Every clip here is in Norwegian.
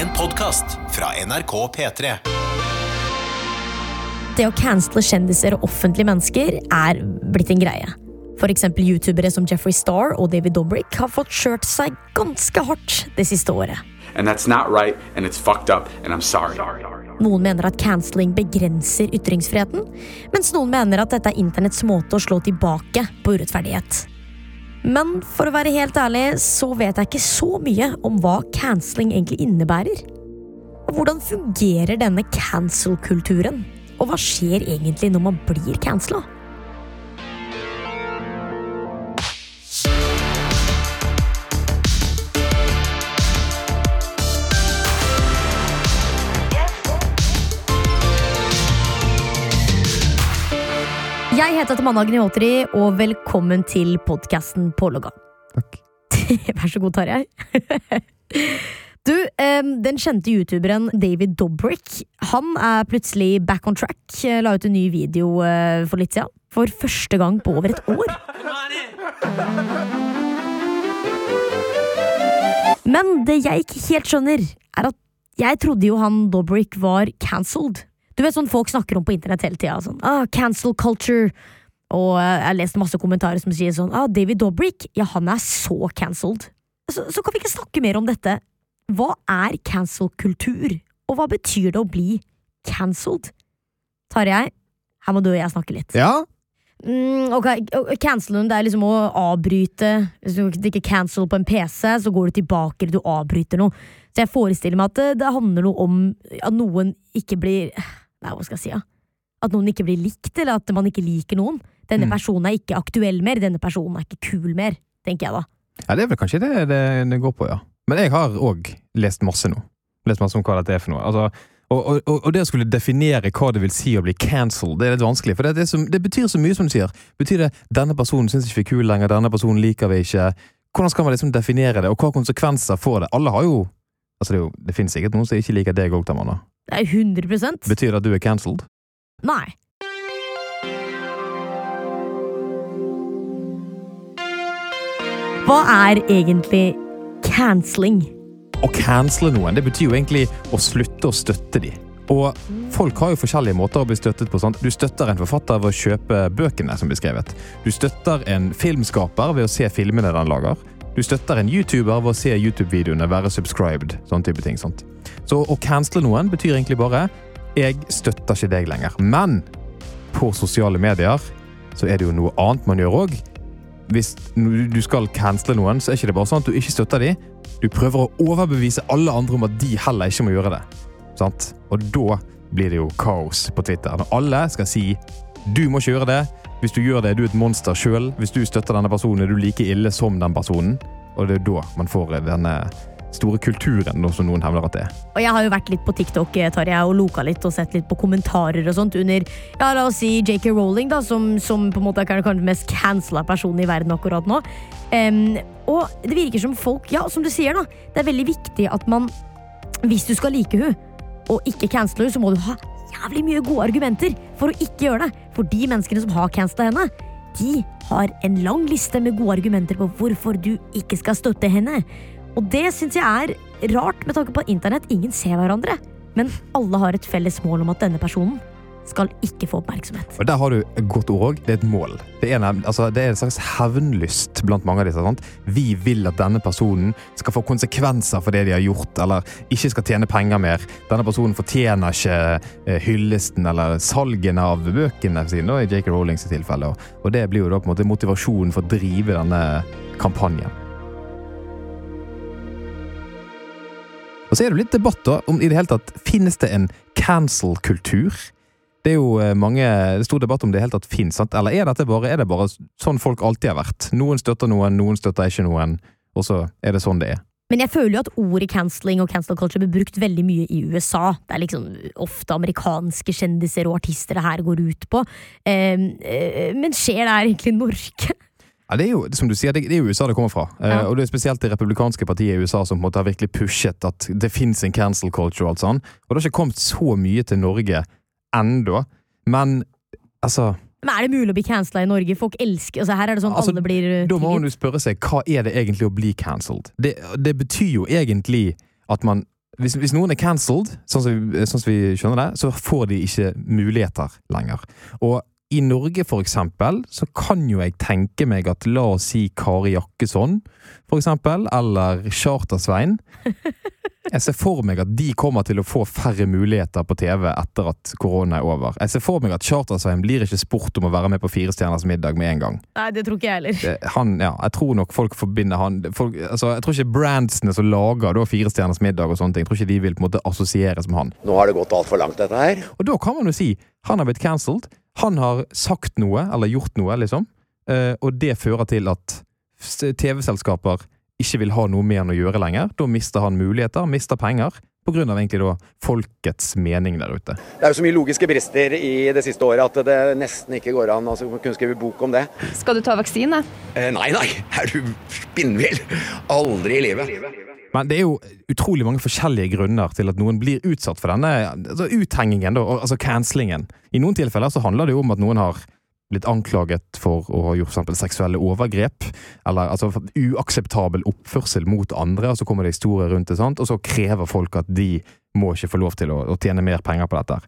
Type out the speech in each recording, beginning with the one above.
En podkast fra NRK P3. Det å cancele kjendiser og offentlige mennesker er blitt en greie. Eksempel youtubere som Jeffrey Star og David Dobrik har fått kjørt seg ganske hardt det siste året. And that's not right, and it's fucked up, and I'm sorry. Noen mener at canceling begrenser ytringsfriheten, mens noen mener at dette er internetts måte å slå tilbake på urettferdighet. Men for å være helt ærlig så vet jeg ikke så mye om hva canceling egentlig innebærer. Og hvordan fungerer denne cancel-kulturen? Og hva skjer egentlig når man blir cancela? Jeg heter Tamanna Gniotri, og velkommen til podkasten Pålogga. Takk. Vær så god, Tarjei. Du, den kjente youtuberen David Dobrik Han er plutselig back on track. La ut en ny video eh, for litt siden. For første gang på over et år. Men det jeg ikke helt skjønner, er at jeg trodde jo han Dobrik var cancelled. Du vet sånn folk snakker om på internett hele tida. Sånn, ah, cancel culture. Og eh, jeg har lest masse kommentarer som sier sånn ah, David Dobrik, ja, han er så cancelled. Så, så kan vi ikke snakke mer om dette. Hva er cancel-kultur, og hva betyr det å bli cancelled? Tarjei, her må du og jeg snakke litt. Ja, Mm, ok, Cancelen det er liksom å avbryte. Hvis du ikke cancel på en PC, så går du tilbake eller du avbryter noe. Så jeg forestiller meg at det, det handler noe om at noen ikke blir Nei, hva skal jeg si? Ja? At noen ikke blir likt, eller at man ikke liker noen. Denne Mm. personen er ikke aktuell mer, denne personen er ikke kul mer, tenker jeg da. ja, det er vel kanskje det det, det går på, ja. Men jeg har òg lest masse nå. Lest masse om hva dette er for noe. Altså, og, og, og- det å skulle definere hva det vil si å bli cancelled, det er litt vanskelig. For det, det, som, det betyr så mye, som du sier. Betyr det 'denne personen syns ikke vi er kul lenger', 'denne personen liker vi ikke'? Hvordan skal man liksom definere det, og hva konsekvenser får det? Alle har jo Altså, det, jo, det finnes sikkert noen som ikke liker deg òg, Tamanna. Det er 100 Betyr det at du er cancelled? Nei. Hva er egentlig canceling? Å cancele noen, det betyr jo egentlig å slutte å støtte dem. Og folk har jo forskjellige måter å bli støttet på. Sant? Du støtter en forfatter ved å kjøpe bøkene som blir skrevet. Du støtter en filmskaper ved å se filmene den lager. Du støtter en YouTuber ved å se YouTube-videoene, være subscribed. sånn type ting. Sant? Så å cancele noen betyr egentlig bare jeg støtter ikke deg lenger. Men på sosiale medier så er det jo noe annet man gjør òg. Hvis du skal cancele noen, så er ikke det bare sånn at du ikke støtter dem. Du prøver å overbevise alle andre om at de heller ikke må gjøre det. Sant? Og da blir det jo kaos på Twitter. Når alle skal si du må ikke gjøre det. Hvis du gjør det, er du et monster sjøl. Hvis du støtter denne personen, er du like ille som den personen. Og det er da man får denne store kulturen, som noen hevder at det er. Og jeg har jo vært litt på TikTok Tarja, og loka litt og sett litt på kommentarer og sånt under ja, la oss si JK Rowling, da, som, som på en måte er den mest cancela personen i verden akkurat nå. Um, og det virker som folk Ja, som du sier, da. Det er veldig viktig at man Hvis du skal like hun og ikke cancele hun, så må du ha jævlig mye gode argumenter for å ikke gjøre det. For de menneskene som har cancela henne, de har en lang liste med gode argumenter på hvorfor du ikke skal støtte henne. Og det syns jeg er rart, med tanke på internett ingen ser hverandre. Men alle har et felles mål om at denne personen skal ikke få oppmerksomhet. Og der har du et godt ord òg. Det er et mål. Det er, altså, det er en slags hevnlyst blant mange av disse. Sant? Vi vil at denne personen skal få konsekvenser for det de har gjort, eller ikke skal tjene penger mer. Denne personen fortjener ikke eh, hyllesten eller salgene av bøkene sine, i J.K. Rowlings tilfelle. Og, det blir jo da på en måte motivasjonen for å drive denne kampanjen. Og så er det litt debatt da, om i det hele tatt finnes det en cancel-kultur. Det er jo eh, mange, det stor debatt om det helt tatt sant? eller er, bare, er det bare sånn folk alltid har vært? Noen støtter noen, noen støtter ikke noen, og så er det sånn det er. Men jeg føler jo at ordet cancelling og cancel culture blir brukt veldig mye i USA. Det er liksom ofte amerikanske kjendiser og artister det her går ut på. Eh, eh, men skjer det her egentlig i Norge? Ja, det er jo, som du sier, det, det er jo USA det kommer fra. Eh, Ja. og det er spesielt det republikanske partiet i USA som på en måte har virkelig pushet at det fins en cancel culture og alt sånn. Og det har ikke kommet så mye til Norge ennå. Men altså Men Er det mulig å bli cancela i Norge? Folk elsker altså Her er det sånn Altså, alle blir uh, Da må man jo spørre seg hva er det egentlig å bli cancelled? Det, det betyr jo egentlig at man hvis, hvis noen er cancelled, sånn, sånn som vi skjønner det, så får de ikke muligheter lenger. Og i Norge, for eksempel, så kan jo jeg tenke meg at la oss si Kari Jakkesson, for eksempel, eller Charter-Svein Jeg ser for meg at de kommer til å få færre muligheter på TV etter at korona er over. Jeg ser for meg at Charter-Svein blir ikke spurt om å være med på Fire stjerners middag med en gang. Nei, det tror ikke jeg heller. Han, ja, jeg tror nok folk forbinder han folk, altså, Jeg tror ikke brandsene som lager da, Fire stjerners middag og sånne ting, jeg tror ikke de vil på en måte assosieres med han. Nå har det gått altfor langt, dette her. Og da kan man jo si han har blitt cancelled. Han har sagt noe, eller gjort noe, liksom. Eh, og det fører til at TV-selskaper ikke vil ha noe med han å gjøre lenger. Da mister han muligheter, mister penger. På grunn av egentlig da folkets mening der ute. Det er jo så mye logiske brister i det siste året at det nesten ikke går an altså, å kunne skrive bok om det. Skal du ta vaksine? Eh, nei, nei, er du spinnvill? Aldri i livet. Men det er jo utrolig mange forskjellige grunner til at noen blir utsatt for denne altså uthengingen, da, altså cancellingen. I noen tilfeller så handler det jo om at noen har blitt anklaget for å ha gjort eksempel seksuelle overgrep, eller altså uakseptabel oppførsel mot andre, og så kommer det historier rundt det, sant? og så krever folk at de må ikke få lov til å, å tjene mer penger på dette.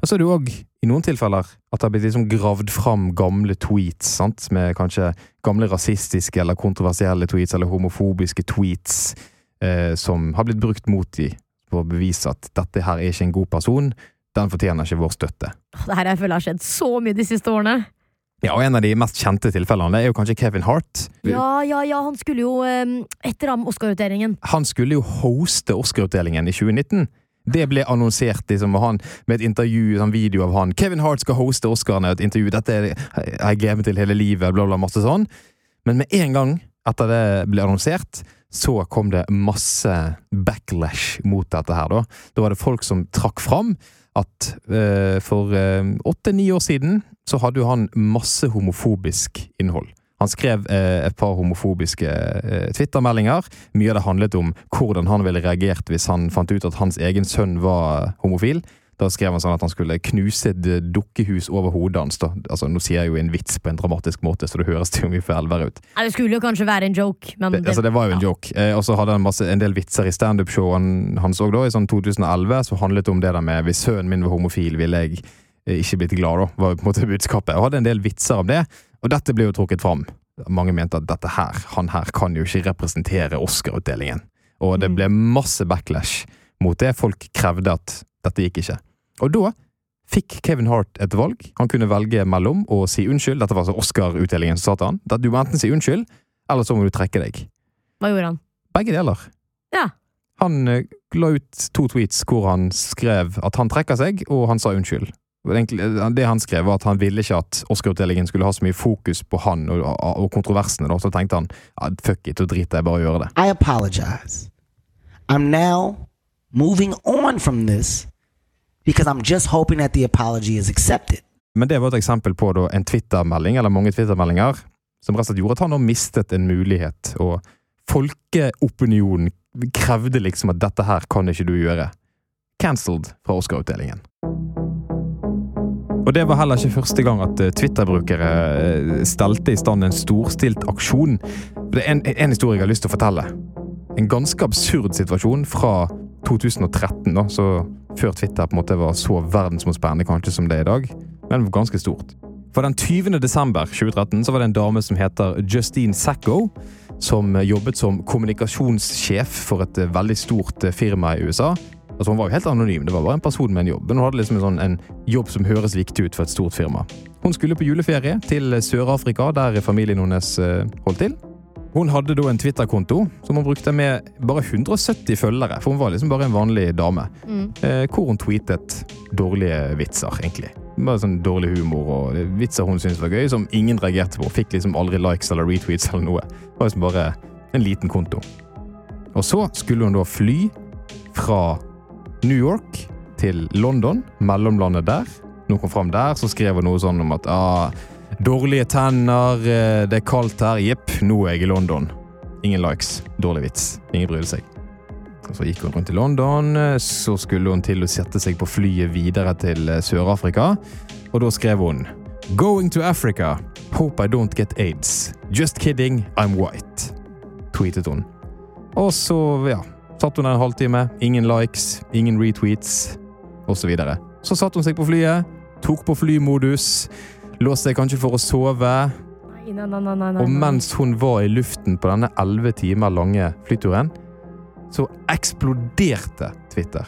Og så er det jo òg i noen tilfeller at det har blitt liksom gravd fram gamle tweets, sant? med kanskje gamle rasistiske eller kontroversielle tweets, eller homofobiske tweets, eh, som har blitt brukt mot de for å bevise at dette her er ikke en god person, den fortjener ikke vår støtte. Det her jeg føler har skjedd så mye de siste årene. Ja, og En av de mest kjente tilfellene er jo kanskje Kevin Hart. Ja, ja, ja, han skulle jo um, etter ham Oscar-utdelingen. Han skulle jo hoste Oscar-utdelingen i 2019. Det ble annonsert liksom, og han, med et intervju, en video av han. Kevin Hart skal hoste Oscarene, et intervju. Dette er jeg gleder meg til hele livet, bla, bla, masse sånn. Men med en gang etter det ble annonsert, så kom det masse backlash mot dette her, da. Da var det folk som trakk fram at eh, for åtte-ni år siden så hadde jo han masse homofobisk innhold. Han skrev eh, et par homofobiske eh, Twitter-meldinger. Mye av det handlet om hvordan han ville reagert hvis han fant ut at hans egen sønn var homofil. Da skrev han sånn at han skulle knuse et dukkehus over hodet hans. Altså, nå sier jeg jo en vits på en dramatisk måte, så det høres jo mye for elver ut. Det skulle jo kanskje være en joke, men Det, altså, det var jo en joke. Eh, og så hadde han masse, en del vitser i standup-showen hans òg, i sånn 2011, som handlet om det der med hvis sønnen min var homofil, ville jeg eh, ikke blitt glad, da, var på en måte budskapet. Og hadde en del vitser om det, og dette ble jo trukket fram. Mange mente at dette her, han her kan jo ikke representere Oscar-utdelingen. Og det ble masse backlash mot det. Folk krevde at dette gikk ikke. Og da fikk Kevin Hart et valg. Han kunne velge mellom å si unnskyld. Dette var altså Oscar-utdelingen som sa til han. Du må enten si unnskyld, eller så må du trekke deg. Hva gjorde han? Begge deler. Ja. Han eh, la ut to tweets hvor han skrev at han trekker seg, og han sa unnskyld. Eh, Det han skrev, var at han ville ikke at Oscar-utdelingen skulle ha så mye fokus på han og, og kontroversene. Da. Så tenkte han fuck it, og drit i bare å gjøre det. I apologize. I'm now moving on from this because I'm just hoping that the apology is accepted. Men det var et eksempel på da, en Twitter-melding, eller mange Twitter-meldinger, som rett og slett gjorde at han nå mistet en mulighet. Og folkeopinionen krevde liksom at dette her kan ikke du gjøre. Cancelled fra Oscar-utdelingen. Og det var heller ikke første gang at eh, Twitter-brukere eh, stelte i stand en storstilt aksjon. Det er en, en historie jeg har lyst til å fortelle. En ganske absurd situasjon fra 2013, da, så før Twitter på en måte var så verdensomspennende kanskje som det er i dag, men ganske stort. For den 20. desember 2013 så var det en dame som heter Justine Sacco, som jobbet som kommunikasjonssjef for et eh, veldig stort eh, firma i USA. Altså Hun var jo helt anonym, det var bare en person med en jobb. Men hun hadde liksom en, sånn, en jobb som høres viktig ut for et stort firma. Hun skulle på juleferie til Sør-Afrika, der familien hennes eh, holdt til. Hun hadde da en Twitter-konto som hun brukte med bare 170 følgere. For hun var liksom bare en vanlig dame. Eh, hvor hun tweetet dårlige vitser, egentlig. Bare sånn dårlig humor og vitser hun syntes var gøy, som ingen reagerte på. Fikk liksom aldri likes eller retweets eller noe. Det var liksom bare en liten konto. Og så skulle hun da fly fra New York til London, mellomlandet der. Når hun kom fram der, så skrev hun noe sånn om at ah, dårlige tenner, eh, det er kaldt her, jepp, nå er jeg i London. Ingen likes. Dårlig vits. Ingen brydde seg. Og Så gikk hun rundt i London, eh, så skulle hun til å sette seg på flyet videre til eh, Sør-Afrika, og da skrev hun Going to Africa. Hope I don't get aids. Just kidding, I'm white. Tweetet hun. Og så, ja, Satt hun der en halvtime. Ingen likes, ingen retweets, osv. Så, videre. så satt hun seg på flyet, tok på flymodus, låste seg kanskje for å sove. Nei, nei, nei, nei. Og mens hun var i luften på denne elleve timer lange flyturen, så eksploderte Twitter.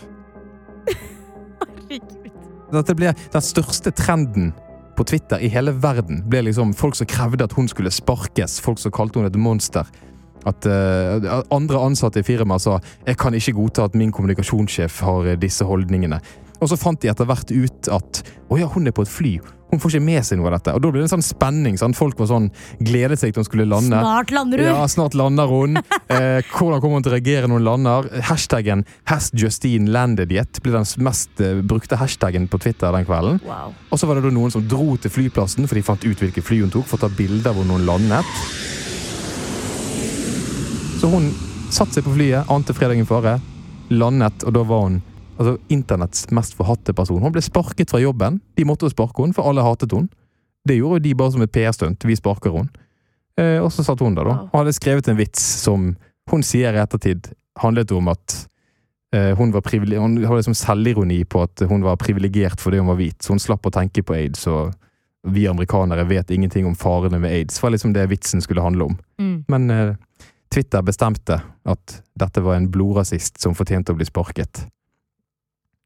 Herregud. Dette ble den største trenden på Twitter i hele verden. ble liksom Folk som krevde at hun skulle sparkes, folk som kalte hun et monster. At uh, andre ansatte i firmaet sa jeg kan ikke godta at min kommunikasjonssjef har eh, disse holdningene. Og så fant de etter hvert ut at å ja, hun er på et fly. Hun får ikke med seg noe av dette. Og da ble det en sånn spenning. Sant? Folk var sånn, gledet seg til hun skulle lande. Snart lander hun! Ja, snart lander hun. Eh, hvordan kommer hun til å reagere når hun lander? Hashtaggen 'Has Justine landed yet?' ble den mest eh, brukte hashtaggen på Twitter den kvelden. Wow. Og så var det noen som dro til flyplassen, for de fant ut hvilket fly hun tok, for å ta bilder hvor hun landet. Så hun satte seg på flyet, ante fredagen fare, landet, og da var hun altså, internetts mest forhatte person. Hun ble sparket fra jobben. De måtte jo sparke henne, for alle hatet henne. Det gjorde jo de bare som et PR-stunt. Vi sparker henne. Eh, og så satt hun der, da. Og hadde skrevet en vits som hun sier i ettertid handlet om at eh, hun var Hun hadde liksom selvironi på at hun var privilegert fordi hun var hvit, så hun slapp å tenke på aids. Og vi amerikanere vet ingenting om farene med aids. Var liksom det vitsen skulle handle om. Mm. Men eh, Twitter bestemte at dette var en blodrasist som fortjente å bli sparket.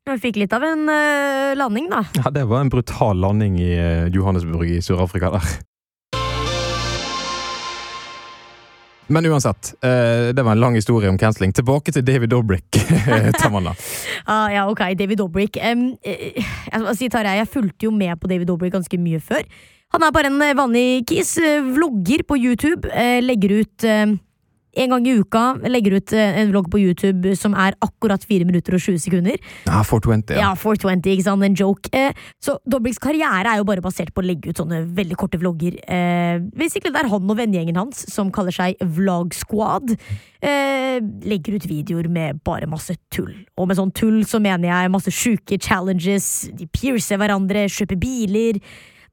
Jeg fikk litt av en uh, landing, da. Ja, det var en brutal landing i uh, Johannesburg i Sør-Afrika der. Men uansett, uh, det var en lang historie om cancelling. Tilbake til David Dobrik, Tamanna. Ah, ja, ok, David Dobrik. Um, jeg, jeg fulgte jo med på David Dobrik ganske mye før. Han er bare en vanlig kis. Vlogger på YouTube. Legger ut en gang i uka. Legger ut eh, en vlogg på YouTube som er akkurat 4 minutter og 20 sekunder. Ja, 420, Ja, ja. 420, ikke sant? En joke. Eh, så Dobriks karriere er jo bare basert på å legge ut sånne veldig korte vlogger. Eh, basically det er han og vennegjengen hans, som kaller seg Vlog Squad, eh, legger ut videoer med bare masse tull. Og med sånn tull så mener jeg masse sjuke challenges, de piercer hverandre, kjøper biler,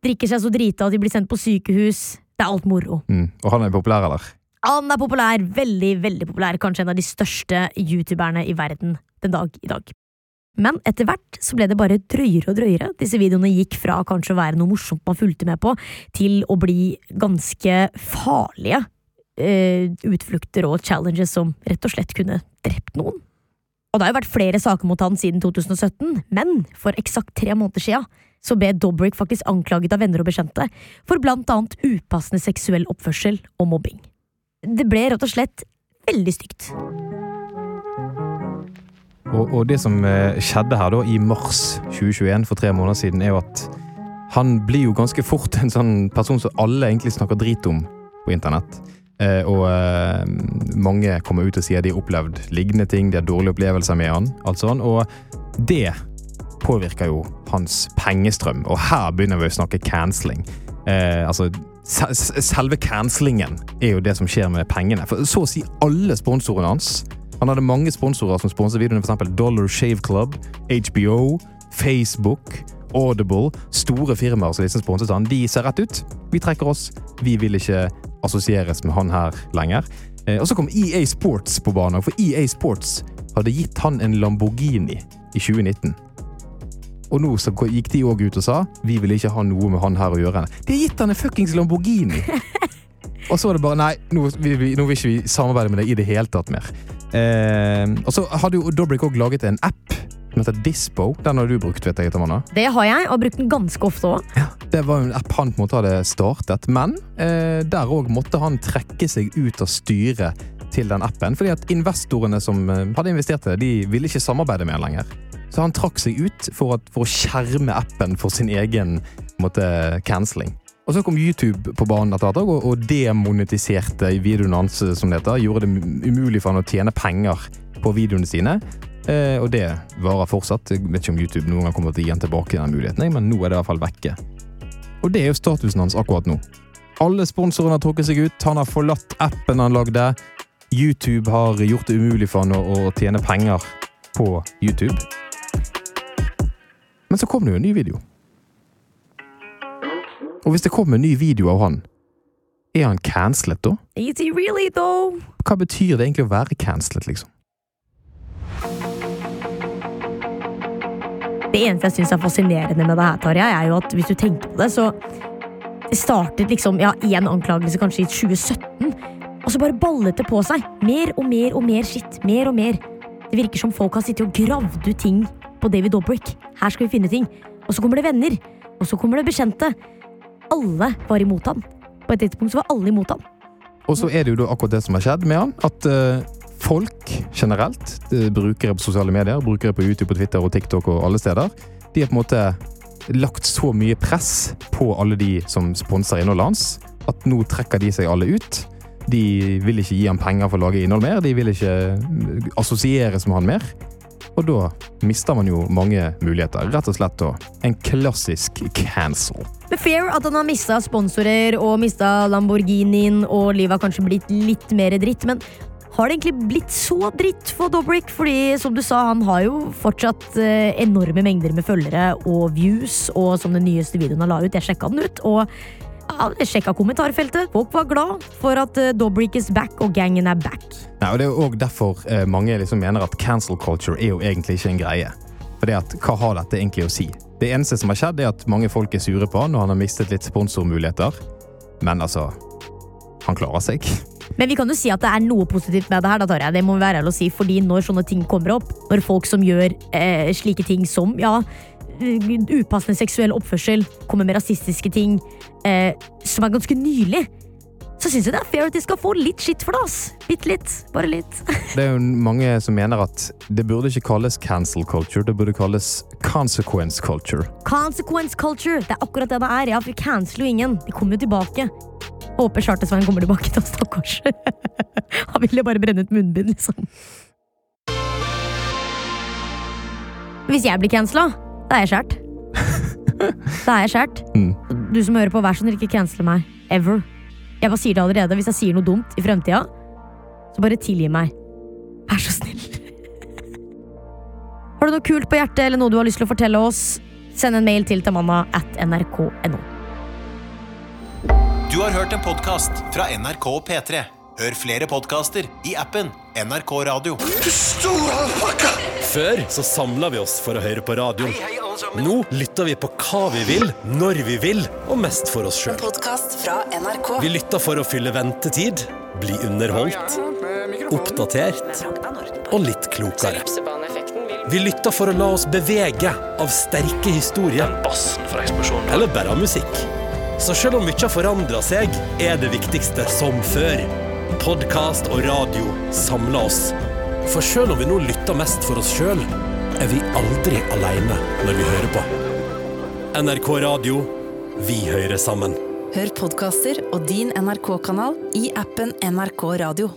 drikker seg så drita at de blir sendt på sykehus. Det er alt moro. Mm. Og han er populær, eller? Han er populær, veldig, veldig populær. Kanskje en av de største youtuberne i verden den dag i dag. Men etter hvert så ble det bare drøyere og drøyere. Disse videoene gikk fra kanskje å være noe morsomt man fulgte med på, til å bli ganske farlige eh, utflukter og challenges som rett og slett kunne drept noen. Og det har jo vært flere saker mot han siden 2017, men for eksakt tre måneder sia så ble Dobrik faktisk anklaget av venner og bekjente for blant annet upassende seksuell oppførsel og mobbing. Det ble rett og slett veldig stygt. Og, og det som eh, skjedde her da i mars 2021, for tre måneder siden, er jo at han blir jo ganske fort en sånn person som alle egentlig snakker drit om på internett. Eh, og eh, mange kommer ut og sier de har opplevd lignende ting, de har dårlige opplevelser med han. alt sånn, Og det påvirker jo hans pengestrøm. Og her begynner vi å snakke cancelling. Eh, altså, selve cancellingen er jo det som skjer med pengene. For så å si alle sponsorene hans Han hadde mange sponsorer som sponset videoene, f.eks. Dollar Shave Club, HBO, Facebook, Audible. Store firmaer som liksom sponset han. De ser rett ut. Vi trekker oss. Vi vil ikke assosieres med han her lenger. Eh, og så kom EA Sports på banen, for EA Sports hadde gitt han en Lamborghini i 2019. Og nå så gikk de òg ut og sa vi vil ikke ha noe med han her å gjøre. De har gitt han en fuckings Lamborghini! og så var det bare nei, nå, vi, vi, nå vil ikke vi samarbeide med deg i det hele tatt mer. Eh, og så hadde jo Dobrik òg laget en app som heter Dispo. Den har du brukt, vet jeg, Tamana. Det har jeg, og brukt den ganske ofte òg. Det var en app han på en måte hadde startet, men eh, der òg måtte han trekke seg ut av styret til den appen, fordi at investorene som eh, hadde investert i det, de ville ikke samarbeide med han lenger. Så han trakk seg ut for, at, for å skjerme appen for sin egen måte, cancelling. Og så kom YouTube på banen etter hvert og, og demonetiserte videoen hans, som det heter. Gjorde det umulig for han å tjene penger på videoene sine. Eh, og det varer fortsatt. Jeg vet ikke om YouTube noen gang kommer til å gi han tilbake den muligheten, men nå er det i hvert fall vekke. Og det er jo statusen hans akkurat nå. Alle sponsorene har trukket seg ut. Han har forlatt appen han lagde. YouTube har gjort det umulig for han å, å tjene penger på YouTube. Men så kom det jo en ny video. Og hvis det kommer en ny video av han, er han cancelled da? Is he really though? Hva betyr det egentlig å være cancelled, liksom? Det eneste jeg syns er fascinerende med det her, Tarja, er jo at hvis du tenker på det, så det startet liksom ja, én anklagelse kanskje i 2017, og så bare ballet det på seg. Mer og mer og mer skitt. Mer og mer. Det virker som folk har sittet og gravd ut ting på David Dobrik. Her skal vi finne ting. Og så kommer det venner. Og så kommer det bekjente. Alle var imot han. På et tidspunkt så var alle imot han. Og så er det jo akkurat det som har skjedd med han. At uh, folk generelt, eh, brukere på sosiale medier, brukere på YouTube, og Twitter og TikTok og alle steder, de har på en måte lagt så mye press på alle de som sponser innholdet hans, at nå trekker de seg alle ut. De vil ikke gi han penger for å lage innhold mer, de vil ikke mm, assosieres med han mer. Og da mister man jo mange muligheter. Rett og slett da en klassisk cancel. Men fair at han har mista sponsorer og mista Lamborghinien, og livet har kanskje blitt litt mer dritt, men har det egentlig blitt så dritt for Dobrik? Fordi som du sa, han har jo fortsatt eh, enorme mengder med følgere og views, og som den nyeste videoen han la ut, jeg sjekka den ut, og sjekka kommentarfeltet. Folk var glad for at eh, Dobrik is back, og gangen er back. Nei, og Det er jo også derfor eh, mange liksom mener at cancel culture er jo egentlig ikke en greie. Fordi at, Hva har dette egentlig å si? Det eneste som har skjedd, er at mange folk er sure på han, og han har mistet litt sponsormuligheter. Men altså Han klarer seg. Men vi kan jo si at det er noe positivt med det her, da, Tarjei. Det må være ærlig å si, fordi når sånne ting kommer opp, når folk som gjør eh, slike ting som ja, upassende seksuell oppførsel, kommer med rasistiske ting, eh, som er ganske nylig, så syns jeg det er fair at de skal få litt skitt for det. ass. Bitte litt. Bare litt. Det er jo mange som mener at det burde ikke kalles cancel culture, det burde kalles consequence culture. Consequence culture. Det er akkurat det det er. Ja, for vi canceler jo ingen. De kommer jo tilbake. Håper Charter-Svein kommer tilbake til oss, stakkars. Han ville bare brenne ut munnbind, liksom. Hvis jeg blir cancela, da er jeg skjært. Da er jeg skjært. Mm. Du som hører på, vær så snill, ikke cancele meg. Ever. Jeg bare sier det allerede. Hvis jeg sier noe dumt i fremtida, så bare tilgi meg. Vær så snill. Har du noe kult på hjertet eller noe du har lyst til å fortelle oss, send en mail til tamanna at nrk.no. Du har hørt en podkast fra NRK og P3. Hør flere podkaster i appen NRK Radio. Før så samla vi oss for å høre på radio. Nå lytter vi på hva vi vil, når vi vil, og mest for oss sjøl. Podkast fra NRK. Vi lytter for å fylle ventetid, bli underholdt, oppdatert og litt klokere. Vi lytter for å la oss bevege av sterke historier. Eller bare av musikk. Så selv om mye har forandra seg, er det viktigste som før. Podkast og radio samler oss. For selv om vi nå lytter mest for oss sjøl, er vi aldri aleine når vi hører på. NRK Radio vi hører sammen. Hør podkaster og din NRK-kanal i appen NRK Radio.